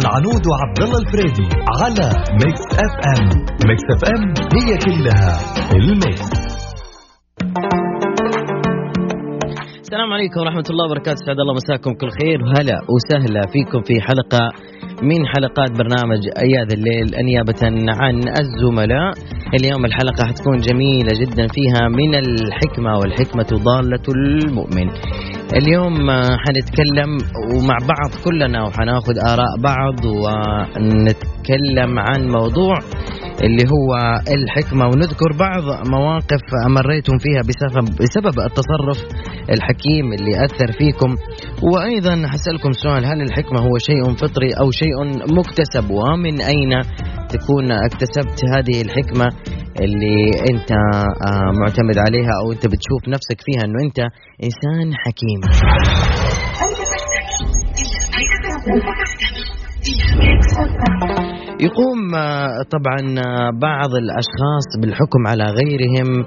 العنود وعبد الله الفريدي على Mix FM Mix FM هي كلها ال mix. السلام عليكم ورحمة الله وبركاته. سعد الله مساكم كل خير. وهلا وسهلا فيكم في حلقة من حلقات برنامج يا ذا الليل نيابة عن الزملاء. اليوم الحلقة حتكون جميلة جدا فيها من الحكمة والحكمة ضالة المؤمن. اليوم آه، حنتكلم ومع بعض كلنا وحناخذ آراء بعض ونتكلم عن موضوع اللي هو الحكمة. ونذكر بعض مواقف مريتم فيها بسبب, بسبب التصرف الحكيم اللي أثر فيكم. وأيضا حسألكم سؤال هل الحكمة هو شيء فطري أو شيء مكتسب؟ ومن أين تكون اكتسبت هذه الحكمة اللي أنت آه، معتمد عليها أو أنت بتشوف نفسك فيها أنه أنت إنسان حكيم؟ يقوم آه، طبعا آه، بعض الأشخاص بالحكم على غيرهم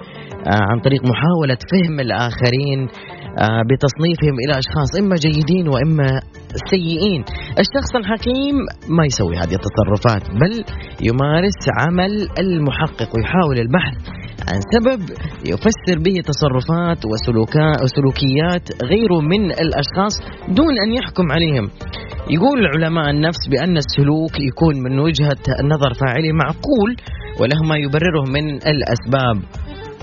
آه، عن طريق محاولة فهم الآخرين بتصنيفهم إلى أشخاص إما جيدين وإما سيئين، الشخص الحكيم ما يسوي هذه التصرفات بل يمارس عمل المحقق ويحاول البحث عن سبب يفسر به تصرفات وسلوكيات غيره من الأشخاص دون أن يحكم عليهم. يقول علماء النفس بأن السلوك يكون من وجهة نظر فاعله معقول وله ما يبرره من الأسباب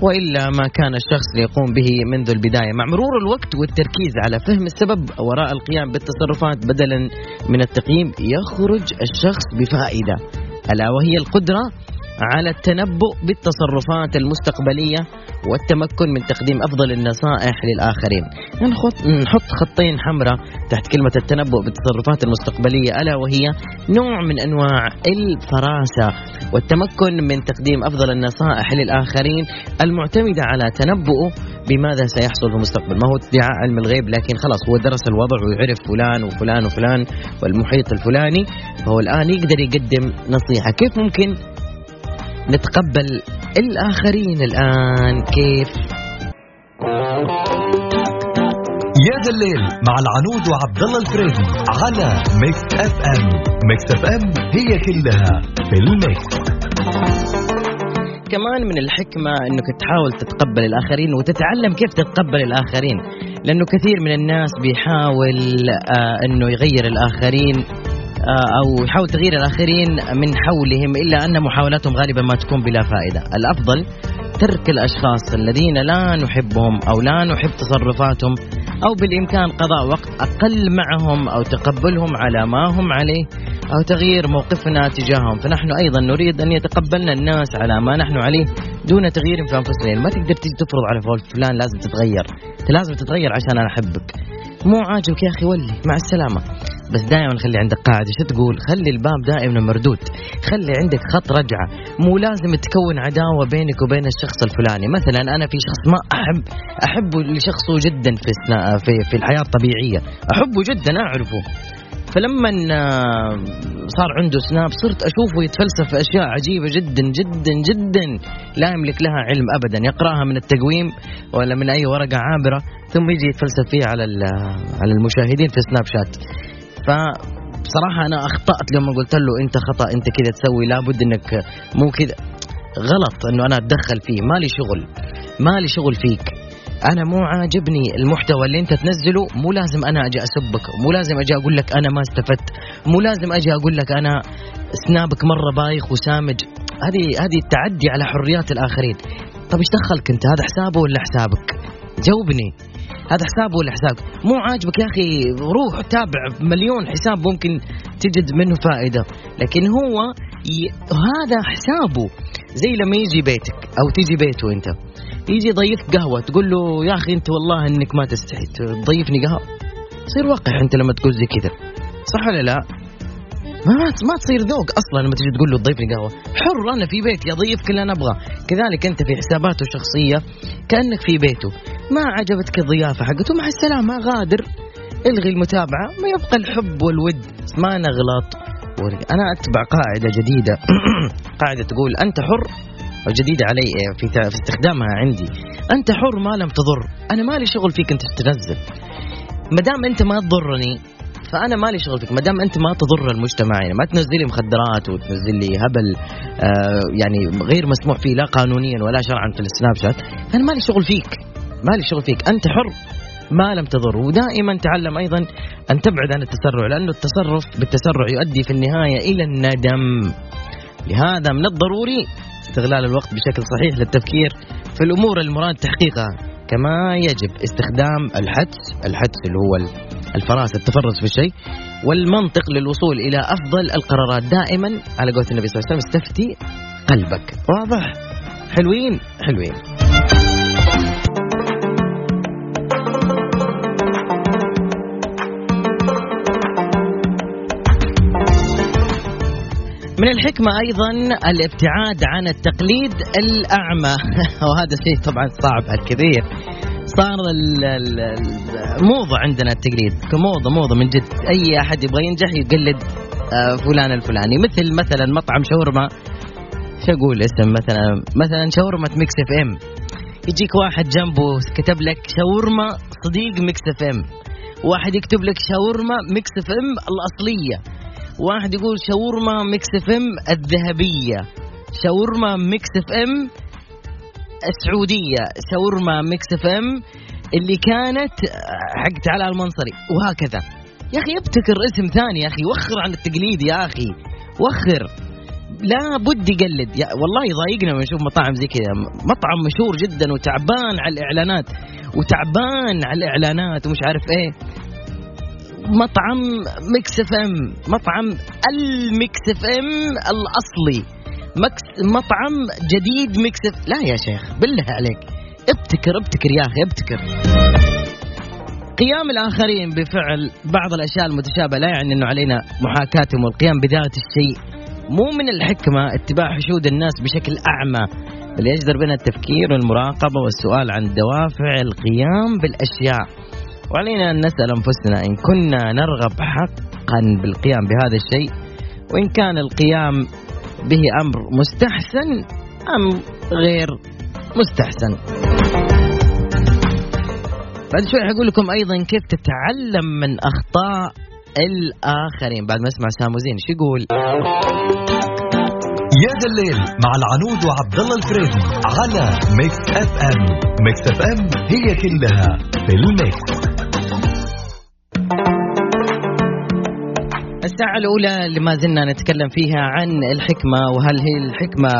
وإلا ما كان الشخص ليقوم به منذ البداية. مع مرور الوقت والتركيز على فهم السبب وراء القيام بالتصرفات بدلا من التقييم يخرج الشخص بفائدة. ألا وهي القدرة؟ على التنبؤ بالتصرفات المستقبلية والتمكن من تقديم أفضل النصائح للآخرين. نحط, نحط خطين حمراء تحت كلمة التنبؤ بالتصرفات المستقبلية ألا وهي نوع من أنواع الفراسة والتمكن من تقديم أفضل النصائح للآخرين المعتمدة على تنبؤه بماذا سيحصل في المستقبل. ما هو ادعاء علم الغيب؟ لكن خلاص هو درس الوضع ويعرف فلان وفلان وفلان والمحيط الفلاني فهو الآن يقدر يقدم نصيحة. كيف ممكن نتقبل الآخرين الآن. كيف؟ يا ذا الليل مع العنود وعبد الله الفريدي على Mix FM Mix FM هي كلها في ال mix. كمان من الحكمة أنك تحاول تتقبل الآخرين وتتعلم كيف تتقبل الآخرين لأنه كثير من الناس بيحاول آه أنه يغير الآخرين. أو يحاول تغيير الآخرين من حولهم إلا أن محاولاتهم غالبا ما تكون بلا فائدة. الأفضل ترك الأشخاص الذين لا نحبهم أو لا نحب تصرفاتهم أو بالإمكان قضاء وقت أقل معهم أو تقبلهم على ما هم عليه أو تغيير موقفنا تجاههم. فنحن أيضا نريد أن يتقبلنا الناس على ما نحن عليه دون تغيير في أنفسنا. ما تقدر تفرض على فلان لازم تتغير. أنت لازم تتغير عشان أنا أحبك. مو عاجبك يا أخي ولي؟ مع السلامة. بس دائما خلي عندك قاعدة. شو تقول؟ خلي الباب دائما مردود. خلي عندك خط رجعة. مو لازم تكون عداوة بينك وبين الشخص الفلاني. مثلا أنا في شخص ما أحب أحبه لشخصه جدا في, في, في الحياة الطبيعية. أحبه جدا أعرفه. فلما آه، صار عنده سناب صرت أشوفه يتفلسف في أشياء عجيبة جدا جدا جدا. لا يملك لها علم ابدا. يقرأها من التقويم ولا من أي ورقة عابرة ثم يجي يتفلسف فيها على على المشاهدين في سناب شات. فبصراحه أنا أخطأت لما قلت له أنت خطأ أنت كذا تسوي لابد إنك مو كذا. غلط إنه أنا أتدخل فيه. مالي شغل مالي شغل فيك. أنا مو عاجبني المحتوى اللي أنت تنزله مو لازم أنا أجي أسبك مو لازم أجي أقول لك أنا ما استفدت مو لازم أجي أقول لك أنا سنابك مرة بايخ وسامج. هذه هذه التعدي على حريات الآخرين. طب إيش دخلك أنت؟ هذا حسابه ولا حسابك؟ جاوبني. هذا حسابه ولا حسابك؟ مو عاجبك يا أخي؟ روح تابع مليون حساب ممكن تجد منه فائدة. لكن هو ي... هذا حسابه. زي لما يجي بيتك أو تيجي بيته أنت. يجي يضيفك قهوة تقول له يا أخي أنت والله إنك ما تستحي تضيفني قهوة. تصير وقح أنت لما تقول زي كذا. صح ولا لا؟ ما ما تصير ذوق أصلا لما تجي تقول له تضيفني قهوة حر أنا في بيتي اضيفك اللي أنا أبغاه. كذلك أنت في حساباته الشخصيه كأنك في بيته. ما عجبتك الضيافة حقته؟ مع السلامة غادر. الغي المتابعة ما يبقى الحب والود. ما نغلط. أنا أتبع قاعدة جديدة. قاعدة تقول أنت حر جديدة علي في في استخدامها عندي. أنت حر ما لم تضر. أنا مالي شغل فيك أنت تنزل ما دام أنت ما تضرني فأنا مالي شغل فيك. ما دام أنت ما تضر المجتمع يعني ما تنزل لي مخدرات وتنزل لي هبل آه يعني غير مسموح فيه لا قانونيا ولا شرعا في السناب شات. أنا مالي شغل فيك. مالي شغل فيك. أنت حر ما لم تضر. ودائما تعلم أيضا أن تبعد عن التسرع لأنه التصرف بالتسرع يؤدي في النهاية إلى الندم. لهذا من الضروري استغلال الوقت بشكل صحيح للتفكير في الأمور المراد تحقيقها. كما يجب استخدام الحدس الحدس اللي هو الفراسه التفرس في الشيء والمنطق للوصول إلى أفضل القرارات. دائما على قول النبي صلى الله عليه وسلم استفتي قلبك. واضح. حلوين حلوين. من الحكمة أيضا الابتعاد عن التقليد الأعمى. وهذا شيء طبعا صعب الكثير. صار الموضة عندنا التقليد. كموضة موضة من جد. أي أحد يبغى ينجح يقلد آه، فلان الفلاني. مثل مثلا مطعم شاورما. شو أقول اسم؟ مثلا مثلا شاورما Mix FM. يجيك واحد جنبه كتب لك شاورما صديق Mix FM. واحد يكتب لك شاورما Mix FM الأصلية. واحد يقول شاورما Mix FM الذهبية. شاورما Mix FM السعودية. شاورما Mix FM اللي كانت حقت علي المنصري. وهكذا. يا أخي ابتكر اسم ثاني يا أخي. وخر عن التقليد يا أخي. وخر. لا بد يقلد. يا والله يضايقنا لما نشوف مطاعم زي كذا. مطعم مشهور جدا وتعبان على الإعلانات. وتعبان على الإعلانات. ومش عارف إيه. مطعم Mix FM. مطعم ال Mix FM الأصلي. Mix مطعم جديد Mix F لا يا شيخ بالله عليك. ابتكر ابتكر يا أخي ابتكر. قيام الآخرين بفعل بعض الأشياء المتشابهة لا يعني إنه علينا محاكاتهم والقيام بذات الشيء. مو من الحكمة اتباع حشود الناس بشكل أعمى بل يجدر بنا التفكير والمراقبة والسؤال عن دوافع القيام بالأشياء. وعلينا أن نسأل أنفسنا إن كنا نرغب حقا بالقيام بهذا الشيء وإن كان القيام به أمر مستحسن أم غير مستحسن. بعد شوي حقول لكم أيضا كيف تتعلم من أخطاء الآخرين. بعد ما أسمع ساموزين شو يقول؟ يا ذا الليل مع العنود وعبد الله الفريدي على Mix FM Mix FM هي كلها في ال mix. الساعة الأولى اللي ما زلنا نتكلم فيها عن الحكمة وهل هي الحكمة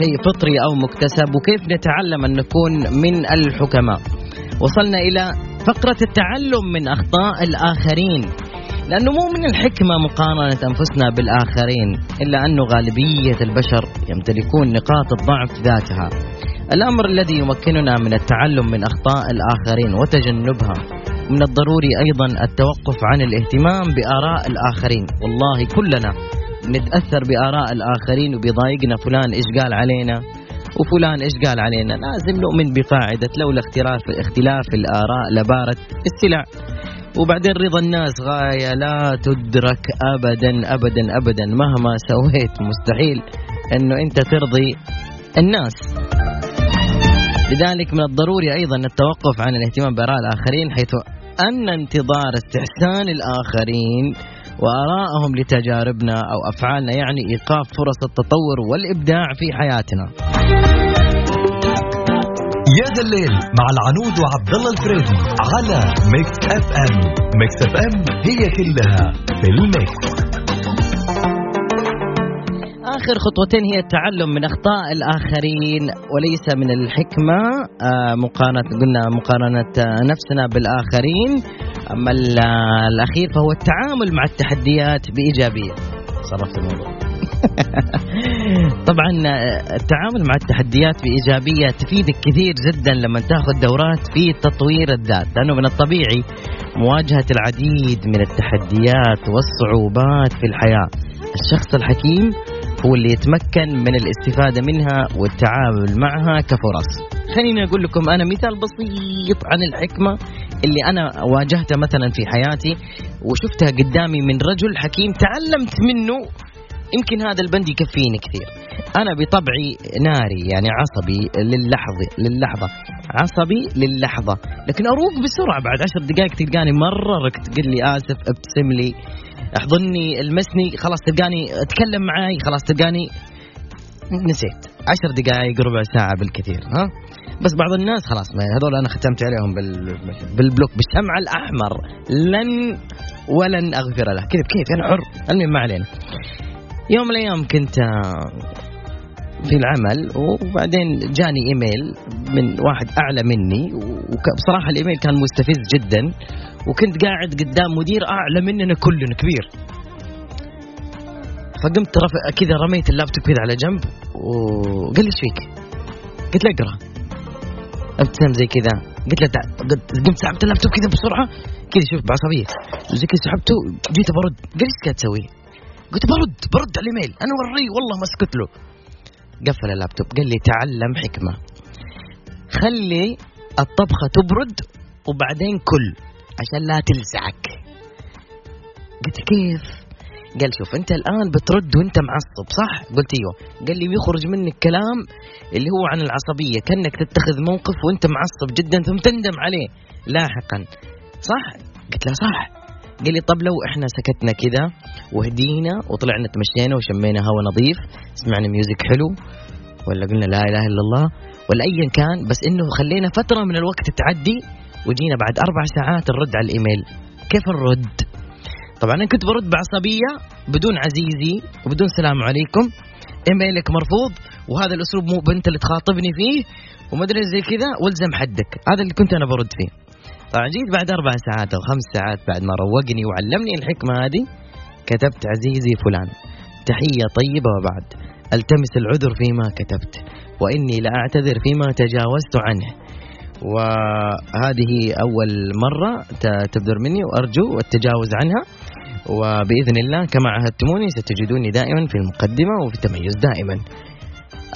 شيء فطري أو مكتسب وكيف نتعلم أن نكون من الحكماء. وصلنا إلى فقرة التعلم من أخطاء الآخرين. لأنه مو من الحكمة مقارنة أنفسنا بالآخرين إلا أنه غالبية البشر يمتلكون نقاط الضعف ذاتها. الأمر الذي يمكننا من التعلم من أخطاء الآخرين وتجنبها. من الضروري أيضا التوقف عن الاهتمام بآراء الآخرين. والله كلنا نتأثر بآراء الآخرين وبيضايقنا فلان إيش قال علينا؟ وفلان إيش قال علينا؟ لازم نؤمن بقاعدة لولا اختلاف اختلاف الآراء لبارت السلع. وبعدين رضا الناس غاية لا تدرك أبدا أبدا أبدا. مهما سويت مستحيل أنه أنت ترضي الناس. لذلك من الضروري أيضا التوقف عن الاهتمام بآراء الآخرين حيث أن انتظار استحسان الآخرين وآرائهم لتجاربنا أو أفعالنا يعني إيقاف فرص التطور والإبداع في حياتنا. يا ذا الليل مع العنود وعبد الله الفريدي على Mix FM Mix FM هي كلها في ال mix. آخر خطوتين هي التعلم من أخطاء الآخرين وليس من الحكمة. آه، مقارنة قلنا مقارنة نفسنا بالآخرين. أما الأخير فهو التعامل مع التحديات بإيجابية. صرفت الموضوع. طبعا آه، التعامل مع التحديات بإيجابية تفيدك كثير جدا لما تأخذ دورات في تطوير الذات لأنه من الطبيعي مواجهة العديد من التحديات والصعوبات في الحياة. الشخص الحكيم هو اللي يتمكن من الاستفادة منها والتعامل معها كفرص. خليني أقول لكم أنا مثال بسيط عن الحكمة اللي أنا واجهتها مثلا في حياتي وشفتها قدامي من رجل حكيم تعلمت منه يمكن هذا البند يكفيني كثير. أنا بطبعي ناري يعني عصبي للحظة للحظة عصبي للحظة. لكن أروق بسرعة بعد عشر دقائق تلقاني مره ركت تقول لي آسف ابتسم لي. احضني المسني. خلاص تلقاني أتكلم معاي. خلاص تلقاني نسيت. عشر دقائق ربع ساعة بالكثير ها؟ بس بعض الناس خلاص هذول أنا ختمت عليهم بال بالبلوك بالشمع الأحمر. لن ولن أغفر له. كذا بكيف أنا حر. المهم ما علينا. يوم من الأيام كنت آه، في العمل وبعدين جاني إيميل من واحد أعلى مني وبصراحه الإيميل كان مستفز جدا. وكنت قاعد قدام مدير أعلى مننا كلنا كبير. فقمت رفع كذا رميت اللابتوب كذا على جنب وقال لي إيش فيك؟ قلت له أقرأ. ابتسم زي كذا؟ قلت له قمت سحبت اللابتوب كذا بسرعة. كذا شوف بعصبية. زي كذا سحبته جيت برد. قال إيش قاعد تسوي؟ قلت برد. برد على الايميل أنا وريه والله ما اسكت له. قفل اللابتوب. قال لي تعلم حكمة. خلي الطبخة تبرد وبعدين كل. عشان لا تلسعك قلت كيف؟ قال شوف انت الآن بترد وانت معصب صح؟ قلت أيوه. قال لي بيخرج منك كلام اللي هو عن العصبية كأنك تتخذ موقف وانت معصب جدا ثم تندم عليه لاحقا. صح؟ قلت له صح. قال لي طب لو إحنا سكتنا كذا وهدينا وطلعنا تمشينا وشمينا هواء نظيف سمعنا ميوزك حلو ولا قلنا لا إله إلا الله ولا ايا كان بس إنه خلينا فترة من الوقت تعدي وجينا بعد أربع ساعات نرد على الإيميل. كيف نرد؟ طبعا أنا كنت برد بعصبية بدون عزيزي وبدون سلام عليكم. إيميلك مرفوض وهذا الأسلوب مو بنت اللي تخاطبني فيه وما أدري زي كذا والزم حدك. هذا اللي كنت أنا برد فيه. طبعا جيت بعد أربع ساعات أو خمس ساعات بعد ما روقني وعلمني الحكمة هذه كتبت عزيزي فلان تحية طيبة وبعد ألتمس العذر فيما كتبت وإني لاعتذر فيما تجاوزت عنه. وهذه أول مرة تبدر مني وأرجو التجاوز عنها. وبإذن الله كما عهدتموني ستجدوني دائما في المقدمة وفي التميز دائما.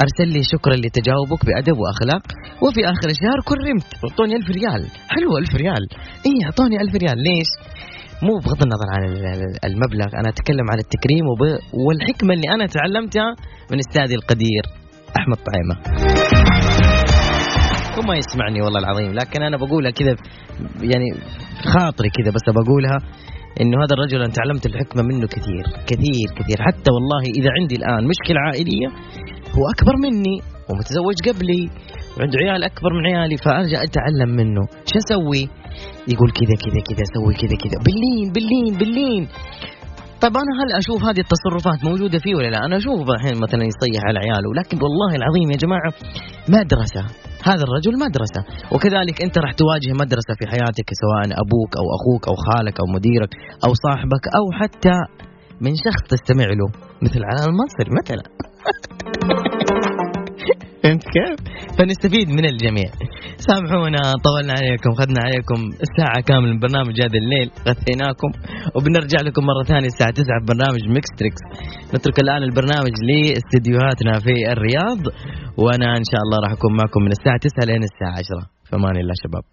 أرسل لي شكرا لتجاوبك بأدب وأخلاق. وفي آخر الشهر كرمت. أعطوني ألف ريال. حلو ألف ريال. إيه أعطوني ألف ريال. ليش؟ مو بغض النظر عن المبلغ. أنا أتكلم عن التكريم والحكمة اللي أنا تعلمتها من أستاذي القدير أحمد طعيمة. وما يسمعني والله العظيم لكن أنا بقولها كذا يعني خاطري كذا بس بقولها إنه هذا الرجل أنا تعلمت الحكمة منه كثير كثير كثير حتى والله إذا عندي الآن مشكلة عائلية هو أكبر مني ومتزوج قبلي وعنده عيال أكبر من عيالي فأرجع أتعلم منه شو أسوي؟ يقول كذا كذا كذا سوي كذا كذا باللين باللين باللين طيب أنا هل أشوف هذه التصرفات موجودة فيه ولا لا؟ أنا أشوف الحين مثلا يصيح على عياله لكن والله العظيم يا جماعة مدرسة هذا الرجل مدرسة. وكذلك أنت راح تواجه مدرسة في حياتك سواء أبوك أو أخوك أو خالك أو مديرك أو صاحبك أو حتى من شخص تستمع له مثل علي المنصري مثلا. فهمت كيف؟ فنستفيد من الجميع. سامحونا طولنا عليكم خذنا عليكم ساعة كاملة من برنامج يا ذا الليل غثيناكم وبنرجع لكم مرة ثانية الساعة 9 في برنامج Mix Tricks نترك الآن البرنامج لاستديوهاتنا في الرياض وأنا إن شاء الله راح أكون معكم من الساعة 9 لين الساعة 10 فمان الله شباب.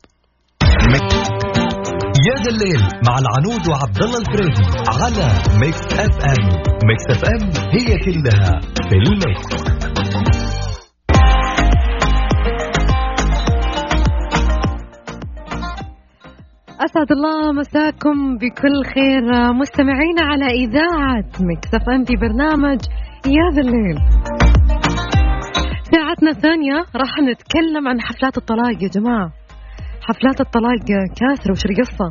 يا ذا الليل مع العنود وعبد الله الفريدي على Mix FM Mix FM هي كلها في ال mix. أسعد الله مساكم بكل خير. مستمعينا على إذاعة Mix FM في برنامج يا ذا الليل. ساعتنا الثانية راح نتكلم عن حفلات الطلاق يا جماعة. حفلات الطلاق كاسرة وش القصة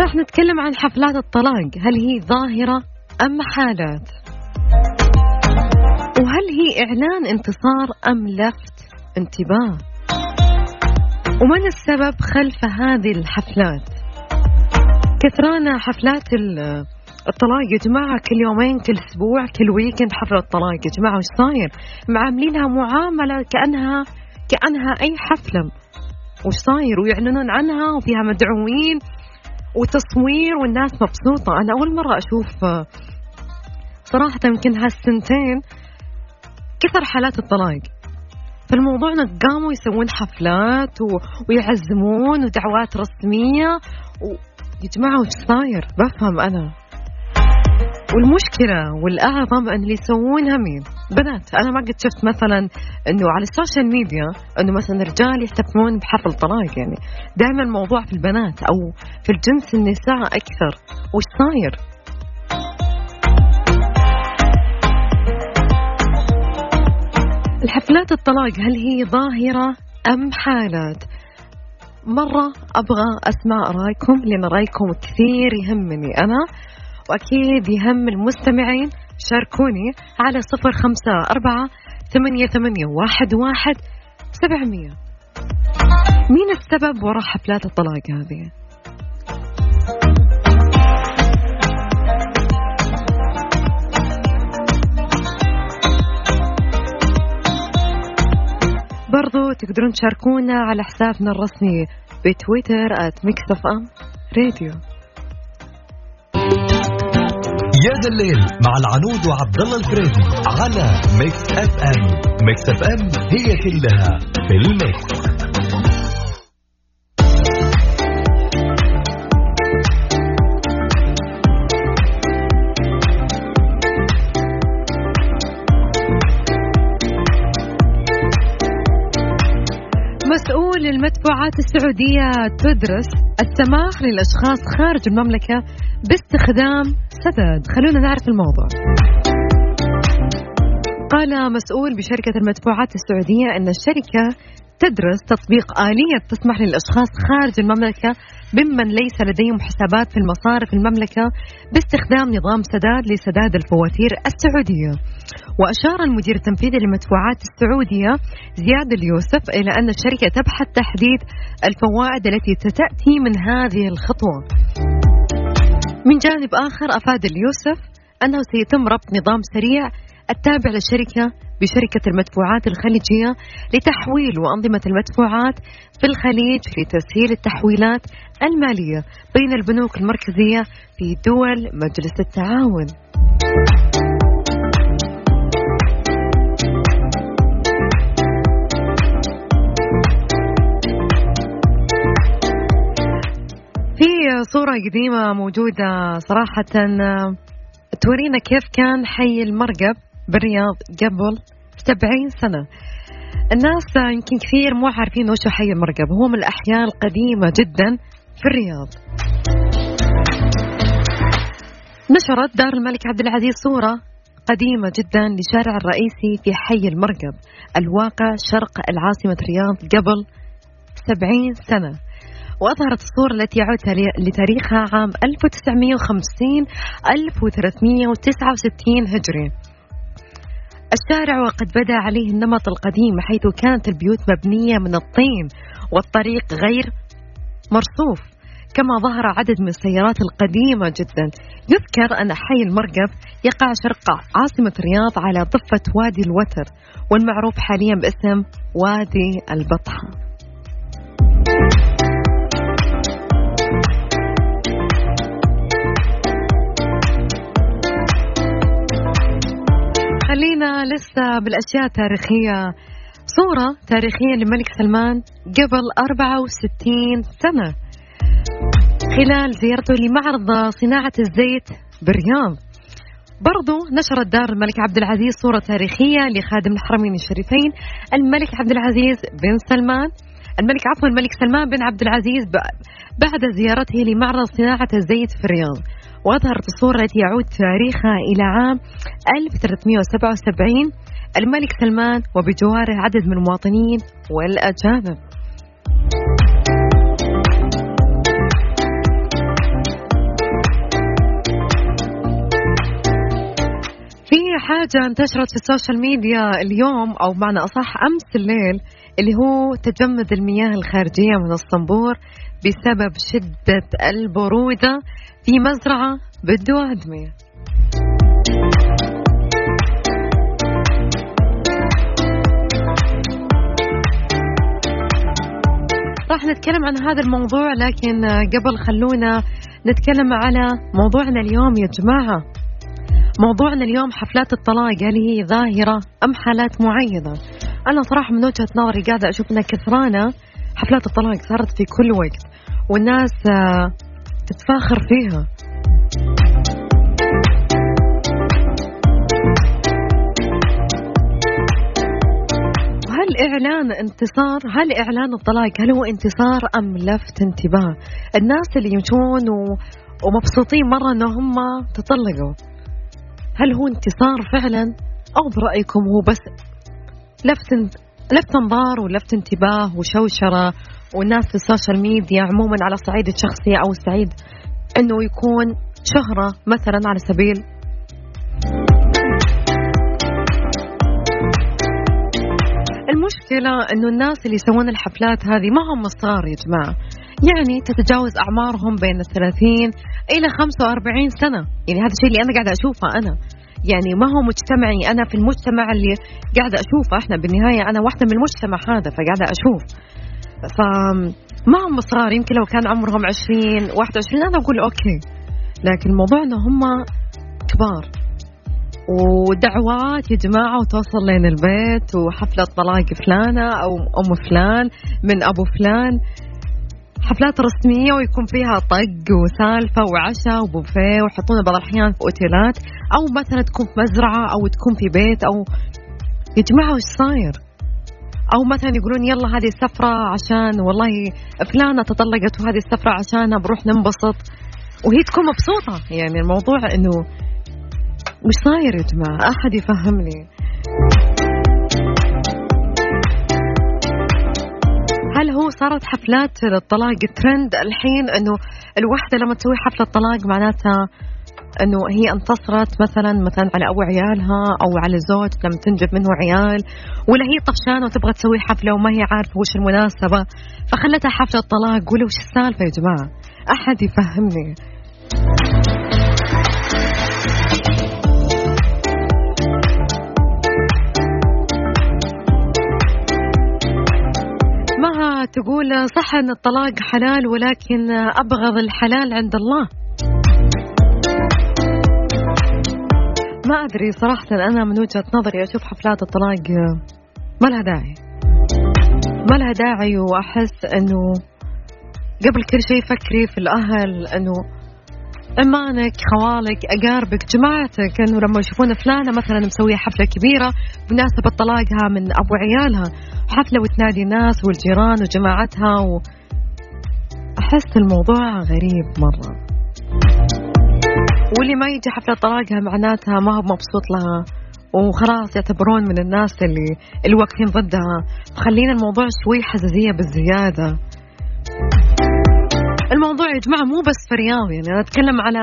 راح نتكلم عن حفلات الطلاق. هل هي ظاهرة أم حالات وهل هي إعلان انتصار أم لفت انتباه؟ ومن السبب خلف هذه الحفلات؟ كثرانا حفلات الطلاق يا جماعة كل يومين كل أسبوع كل ويكند حفلة طلاق يا جماعة وش صاير؟ معاملينها معاملة كأنها كأنها أي حفلة. وش صاير؟ ويعلنون عنها وفيها مدعوين وتصوير والناس مبسوطة. أنا أول مرة أشوف صراحة يمكن هالسنتين كثر حالات الطلاق. فالموضوع إنه قاموا يسوون حفلات و... ويعزمون ودعوات رسمية و... يا جماعة وش صاير؟ بفهم أنا والمشكلة والأعظم أن اللي يسوونها مين؟ بنات أنا ما قد شفت مثلا أنه على ال social media أنه مثلا رجال يحتفلون بحفل طلاق يعني دائما الموضوع في البنات أو في الجنس النساء أكثر وش صاير؟ الحفلات الطلاق هل هي ظاهرة أم حالات؟ مرة أبغى أسمع رأيكم لأن رأيكم كثير يهمني أنا وأكيد يهم المستمعين شاركوني على صفر خمسة أربعة ثمانية ثمانية واحد واحد سبعمية مين السبب وراء حفلات الطلاق هذه؟ برضو تقدرون تشاركونا على حسابنا الرسمي بتويتر @ Mix FM Radio يا ذا الليل مع العنود وعبد الله الفريدي على Mix FM Mix FM هي كلها في ال mix. مسؤول المدفوعات السعودية تدرس السماح للأشخاص خارج المملكة باستخدام سداد. خلونا نعرف الموضوع. قال مسؤول بشركة المدفوعات السعودية أن الشركة تدرس تطبيق آلية تسمح للأشخاص خارج المملكة ممن ليس لديهم حسابات في المصارف المملكة باستخدام نظام سداد لسداد الفواتير السعودية. وأشار المدير التنفيذي للمدفوعات السعودية زياد اليوسف إلى أن الشركة تبحث تحديد الفوائد التي ستأتي من هذه الخطوة. من جانب آخر أفاد اليوسف أنه سيتم ربط نظام سريع التابع للشركة بشركة المدفوعات الخليجية لتحويل وأنظمة المدفوعات في الخليج لتسهيل التحويلات المالية بين البنوك المركزية في دول مجلس التعاون. في صورة قديمة موجودة صراحة تورينا كيف كان حي المرقب بالرياض قبل سبعين سنة. الناس يمكن كثير مو عارفين وش حي المرقب. هو من الأحياء القديمة جدا في الرياض. نشرت دار الملك عبد العزيز صورة قديمة جدا لشارع الرئيسي في حي المرقب. الواقع شرق العاصمة الرياض قبل سبعين سنة. وأظهرت الصورة التي يعود لتاريخها عام 1950 1369 هجري. الشارع وقد بدا عليه النمط القديم حيث كانت البيوت مبنية من الطين والطريق غير مرصوف كما ظهر عدد من السيارات القديمة جدا. يذكر أن حي المرقب يقع شرق عاصمة الرياض على ضفة وادي الوتر والمعروف حاليا باسم وادي البطحة. خلينا لسه بالأشياء التاريخية. صورة تاريخية للملك سلمان قبل 64 سنة. خلال زيارته لمعرض صناعة الزيت بالرياض برضو نشرت دار الملك عبد العزيز صورة تاريخية لخادم الحرمين الشريفين الملك عبد العزيز بن سلمان. الملك عفوا الملك سلمان بن عبد العزيز بعد زيارته لمعرض صناعة الزيت في الرياض. وأظهرت الصورة التي يعود تاريخها إلى عام 1377 الملك سلمان وبجواره عدد من المواطنين والأجانب. في حاجة انتشرت في السوشيال ميديا اليوم أو بمعنى أصح أمس الليل اللي هو تجمد المياه الخارجية من الصنبور بسبب شدة البرودة في مزرعة بالدوادمية راح نتكلم عن هذا الموضوع لكن قبل خلونا نتكلم على موضوعنا اليوم يا جماعة. موضوعنا اليوم حفلات الطلاق هل هي ظاهرة أم حالات معينة؟ أنا صراحة من وجهة نظري قاعدة أشوف أن كثرانة حفلات الطلاق صارت في كل وقت والناس آه، تتفاخر فيها. إعلان انتصار هل إعلان الطلاق هل هو انتصار أم لفت انتباه؟ الناس اللي يمشون و... ومبسوطين مرة أن هم تطلقوا هل هو انتصار فعلا؟ أو برأيكم هو بس لفت لفت انظار ولفت انتباه وشوشرة. والناس في ال social media عموما على الصعيد الشخصي أو الصعيد أنه يكون شهرة مثلا على سبيل. المشكلة إنه الناس اللي يسوون الحفلات هذه ما هم صغار يا جماعة. يعني تتجاوز أعمارهم بين الثلاثين إلى 45 سنة. يعني هذا الشيء اللي أنا قاعدة أشوفه أنا. يعني ما هو مجتمعي. أنا في المجتمع اللي قاعدة أشوفه إحنا بالنهاية أنا واحدة من المجتمع هذا فقاعدة أشوف. ف ما هم صغار يمكن لو كان عمرهم 20 21 أنا أقول أوكي. لكن الموضوع انه هم كبار. ودعوات يا جماعة وتوصل لين البيت وحفلة طلاق فلانة أو أم فلان من أبو فلان. حفلات رسمية ويكون فيها طق وسالفة وعشاء وبوفيه ويحطونه بعض الأحيان في أوتيلات أو مثلا تكون في مزرعة أو تكون في بيت أو يا جماعة وش صاير؟ أو مثلا يقولون يلا هذه السفرة عشان والله فلانة تطلقت وهذه السفرة عشانها بروح ننبسط. وهي تكون مبسوطة. يعني الموضوع إنه وش صاير يا جماعة؟ أحد يفهمني. هل هو صارت حفلات الطلاق ترند الحين إنه الوحدة لما تسوي حفلة طلاق معناتها إنه هي انتصرت مثلا مثلا على ابو عيالها أو على زوج لما تنجب منه عيال ولا هي طفشانة وتبغى تسوي حفلة وما هي عارفة وش المناسبة فخلتها حفلة طلاق. ولا وش السالفة يا جماعة؟ أحد يفهمني. تقول صح أن الطلاق حلال ولكن أبغض الحلال عند الله. ما أدري صراحة أنا من وجهة نظري أشوف حفلات الطلاق ما لها داعي. ما لها داعي وأحس أنه قبل كل شيء فكري في الأهل أنه عمانك خوالك أقاربك جماعتك. أنه لما يشوفون فلانة مثلا مسوية حفلة كبيرة بمناسبة طلاقها من أبو عيالها حفلة وتنادي الناس والجيران وجماعتها و... أحس الموضوع غريب مرة. واللي ما يجي حفلة طلاقها معناتها ما هو مبسوط لها وخلاص يعتبرون من الناس اللي اللي واقفين ضدها فخلينا الموضوع شوي حساسية بالزيادة. الموضوع يا جماعة مو بس في الرياض يعني أنا أتكلم على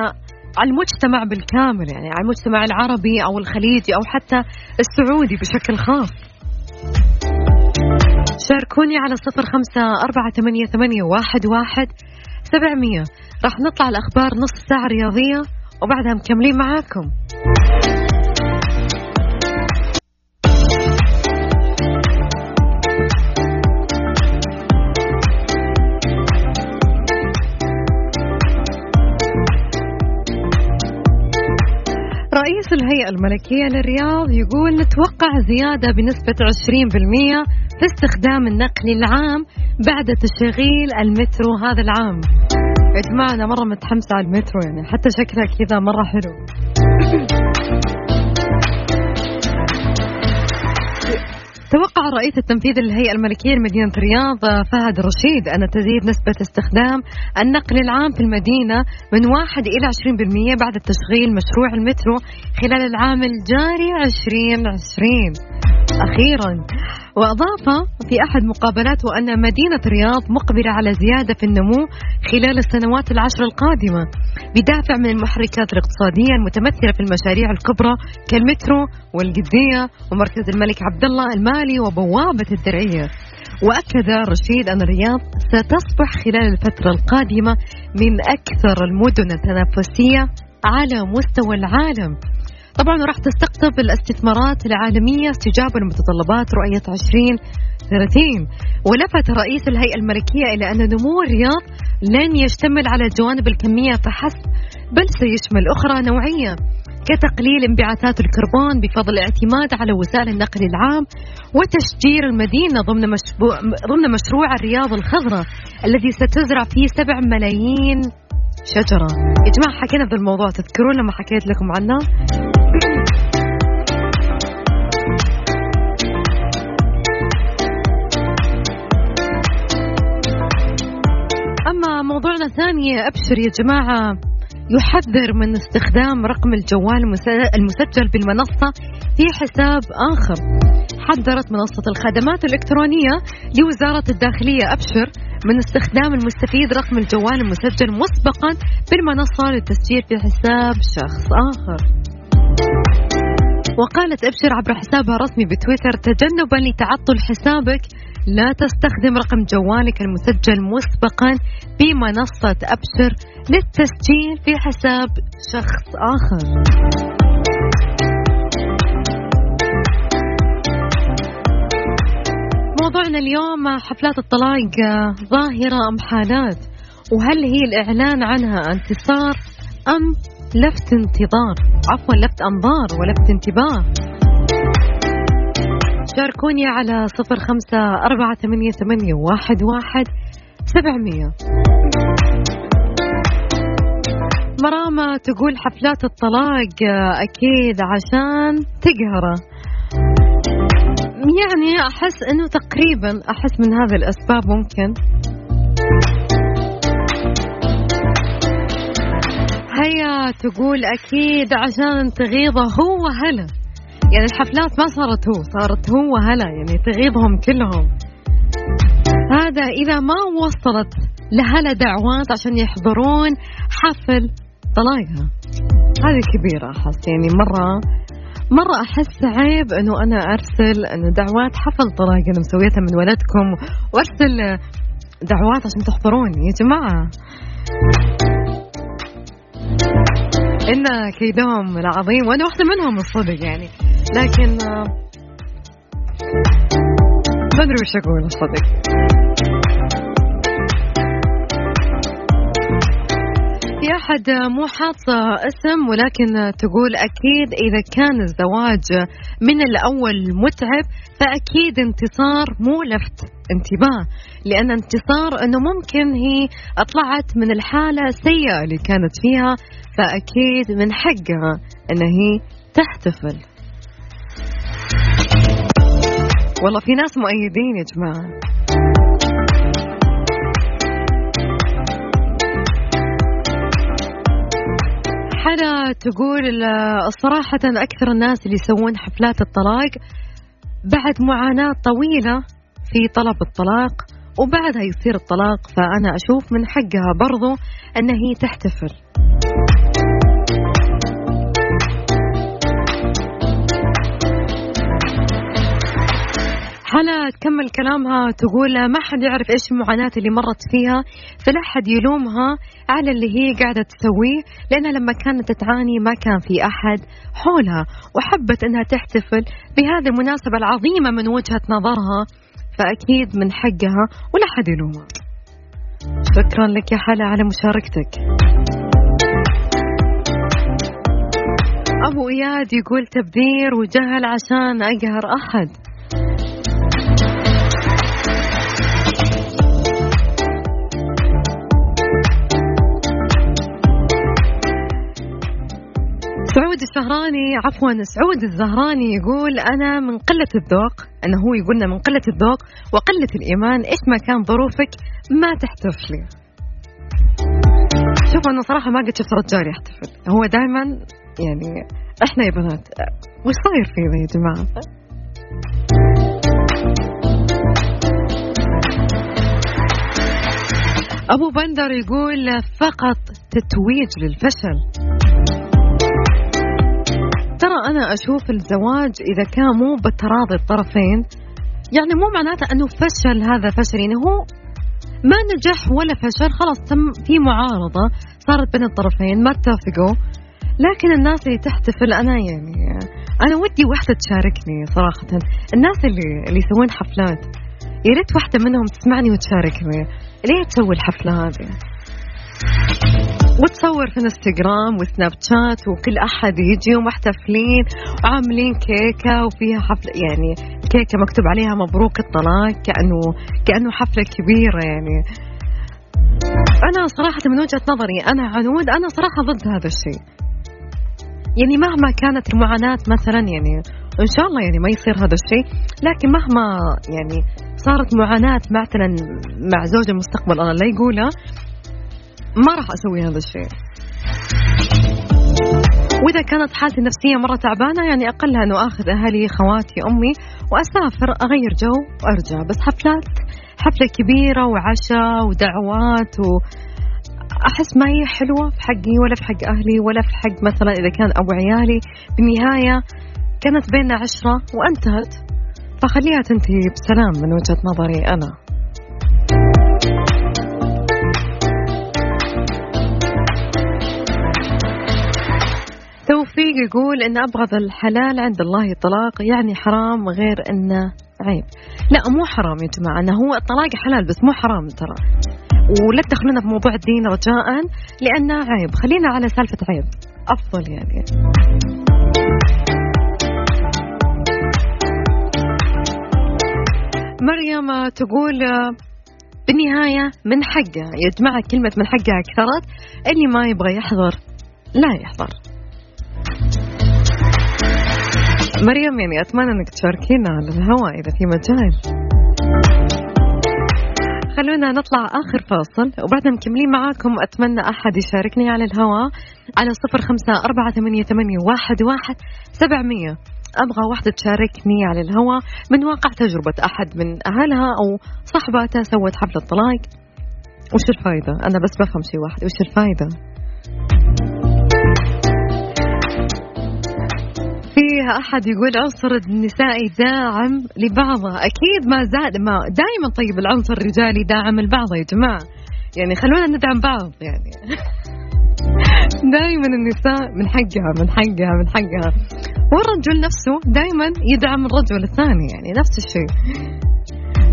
على المجتمع بالكامل يعني على المجتمع العربي أو الخليجي أو حتى السعودي بشكل خاص. شاركوني على صفر خمسة أربعة ثمانية, ثمانية واحد, واحد سبعمية. راح نطلع الأخبار نص ساعة رياضية وبعدها مكملين معاكم. رئيس الهيئة الملكية للرياض يقول نتوقع زيادة بنسبة 20% في استخدام النقل العام بعد تشغيل المترو هذا العام. يا جماعة أنا مرة متحمسة على المترو يعني حتى شكلها كذا مرة حلو. توقع الرئيس التنفيذي للهيئة الملكية لمدينة الرياض فهد رشيد أن تزيد نسبة استخدام النقل العام في المدينة من 1 إلى 20% بعد تشغيل مشروع المترو خلال العام الجاري 2020 أخيرا وأضاف في أحد مقابلاته أن مدينة الرياض مقبلة على زيادة في النمو خلال السنوات العشر القادمة بدافع من المحركات الاقتصادية المتمثلة في المشاريع الكبرى كالمترو والقدية ومركز الملك عبد الله المالي وبوابة الدرعية. وأكد رشيد أن الرياض ستصبح خلال الفترة القادمة من أكثر المدن التنافسية على مستوى العالم. طبعا راح تستقطب الاستثمارات العالمية استجابة لمتطلبات رؤية 2030 ولفت رئيس الهيئة الملكية إلى أن نمو الرياض لن يشتمل على الجوانب الكمية فحسب بل سيشمل أخرى نوعية كتقليل انبعاثات الكربون بفضل الاعتماد على وسائل النقل العام وتشجير المدينة ضمن, مشبوع ضمن مشروع الرياض الخضراء الذي ستزرع فيه سبع ملايين شجرة. يا جماعة حكينا في الموضوع تذكرون لما حكيت لكم عنه؟ مرة ثانية أبشر يا جماعة يحذر من استخدام رقم الجوال المسجل بالمنصة في حساب آخر. حذرت منصة الخدمات الإلكترونية لوزارة الداخلية أبشر من استخدام المستفيد رقم الجوال المسجل مسبقا بالمنصة للتسجيل في حساب شخص آخر. وقالت أبشر عبر حسابها الرسمي بتويتر تجنبا لتعطل حسابك لا تستخدم رقم جوالك المسجل مسبقا بمنصة أبشر للتسجيل في حساب شخص آخر. موضوعنا اليوم حفلات الطلاق ظاهرة أم حالات؟ وهل هي الإعلان عنها انتصار أم لفت انتظار؟ عفوا لفت أنظار ولفت انتباه. شاركوني على صفر خمسة أربعة ثمانية, ثمانية واحد, واحد سبعمية. مرامة تقول حفلات الطلاق أكيد عشان تقهره يعني أحس أنه تقريبا أحس من هذه الأسباب ممكن. هيا تقول أكيد عشان تغيظه هو هلا. يعني الحفلات ما صارت هو صارت هو هلا يعني تغيظهم كلهم. هذا إذا ما وصلت لهلا دعوات عشان يحضرون حفل طلاقها هذه كبيرة أحس يعني مرة مرة أحس عيب إنه أنا أرسل إنه دعوات حفل طلاق أنا مسويتها من ولدكم وأرسل دعوات عشان تحضرون يا جماعة. إن كيدهم العظيم وأنا واحدة منهم الصدق يعني. لكن ما أدري وش أقول الصدق في أحد مو حاطة اسم ولكن تقول أكيد إذا كان الزواج من الأول متعب فأكيد انتصار مو لفت انتباه. لأن انتصار أنه ممكن هي طلعت من الحالة السيئة اللي كانت فيها فأكيد من حقها أن هي تحتفل. والله في ناس مؤيدين يا جماعة. حلا تقول صراحة أكثر الناس اللي يسوون حفلات الطلاق بعد معاناة طويلة في طلب الطلاق وبعدها يصير الطلاق فأنا أشوف من حقها برضو أن هي تحتفل. حلا تكمل كلامها تقول ما حد يعرف إيش المعاناة اللي مرت فيها فلا حد يلومها على اللي هي قاعدة تسويه لأنها لما كانت تعاني ما كان في أحد حولها وحبت أنها تحتفل بهذه المناسبة العظيمة من وجهة نظرها فأكيد من حقها ولا حد يلومها. شكرا لك يا حلا على مشاركتك. أبو إياد يقول تبذير وجهل عشان أقهر أحد. سعود الشهراني عفوا سعود الزهراني يقول أنا من قلة الذوق انه هو يقولنا من قلة الذوق وقلة الإيمان إيش ما كان ظروفك ما تحتفلي شوف أنا صراحة ما قد شفت رجال يحتفل. هو دائما يعني إحنا يا بنات وش صاير فينا يا جماعة؟ أبو بندر يقول فقط تتويج للفشل. أنا أشوف الزواج إذا كان مو بتراضي الطرفين يعني مو معناته أنه فشل هذا فشل يعني هو ما نجح ولا فشل خلاص تم في معارضة صارت بين الطرفين ما اتفقوا لكن الناس اللي تحتفل أنا يعني أنا ودي واحدة تشاركني صراحة الناس اللي اللي يسوون حفلات يا ريت واحدة منهم تسمعني وتشاركني ليه تسوي الحفلة هذه؟ وتصور في انستغرام وسناب شات وكل أحد يجي ومحتفلين وعاملين كيكة وفيها حفلة يعني كيكة مكتوب عليها مبروك الطلاق كانه كأنه حفلة كبيرة يعني. أنا صراحة من وجهة نظري أنا عنود أنا صراحة ضد هذا الشيء. يعني مهما كانت المعاناة مثلا يعني إن شاء الله يعني ما يصير هذا الشيء لكن مهما يعني صارت معاناة مثلا مع زوج المستقبل الله لا يقولها ما راح أسوي هذا الشيء. وإذا كانت حالتي النفسية مرة تعبانة يعني أقلها إنه آخذ أهلي خواتي أمي وأسافر أغير جو وأرجع. بس حفلات حفلة كبيرة وعشاء ودعوات و أحس ما هي حلوة في حقي ولا في حق أهلي ولا في حق مثلا إذا كان أبو عيالي. بالنهاية كانت بيننا عشرة وأنتهت. فخليها تنتهي بسلام من وجهة نظري أنا. توفيق يقول إن أبغض الحلال عند الله الطلاق يعني حرام غير انه عيب. لا مو حرام يا جماعة إنه هو الطلاق حلال بس مو حرام ترى. ولا تدخلنا في موضوع الدين رجاء لأنه عيب. خلينا على سالفة عيب. أفضل يعني. مريم تقول بالنهاية من حقه يا جماعة كلمة من حقها كثرت اللي ما يبغى يحضر. لا يحضر. مريم يعني أتمنى أنك تشاركينا على الهواء إذا في مجال. خلونا نطلع آخر فاصل وبعدها مكملين معاكم أتمنى أحد يشاركني على الهواء على صفر خمسة أربعة ثمانية, ثمانية واحد, واحد سبعمية. أبغى واحدة تشاركني على الهواء من واقع تجربة أحد من أهلها أو صحباتها سوت حفلة طلاق وش الفايدة؟ أنا بس بفهم شيء واحد. وش الفايدة؟ فيها أحد يقول عنصر النسائي داعم لبعضه. أكيد ما زاد ما دائما طيب العنصر الرجالي داعم البعض يا جماعة. يعني خلونا ندعم بعض يعني. دائما النساء من حقها من حقها من حقها. والرجل نفسه دائما يدعم الرجل الثاني يعني نفس الشيء.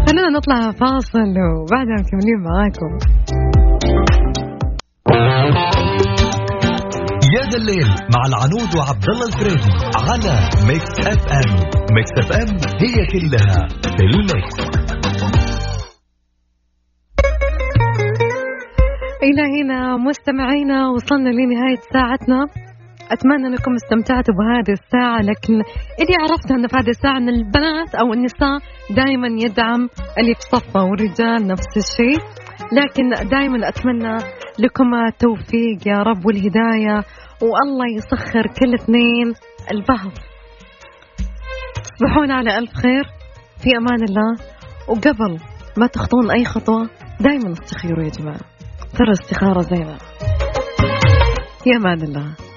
خلونا نطلع فاصل وبعدها مكملين معاكم. يا ذا الليل مع العنود وعبد الله الفريدي على Mix FM Mix FM هي كلها في ال mix. إلى هنا مستمعينا وصلنا لنهاية ساعتنا. أتمنى أنكم استمتعتوا بهذه الساعة لكن اللي عرفته أن في هذه الساعة أن البنات أو النساء دائما يدعم اللي في صفه والرجال نفس الشيء. لكن دائما أتمنى لكم التوفيق يا رب والهداية. والله يسخر كل اثنين البعض. تصبحون على ألف خير. في أمان الله. وقبل ما تخطون أي خطوة دائما استخيروا يا جماعة. ترى استخارة زينة. في أمان الله.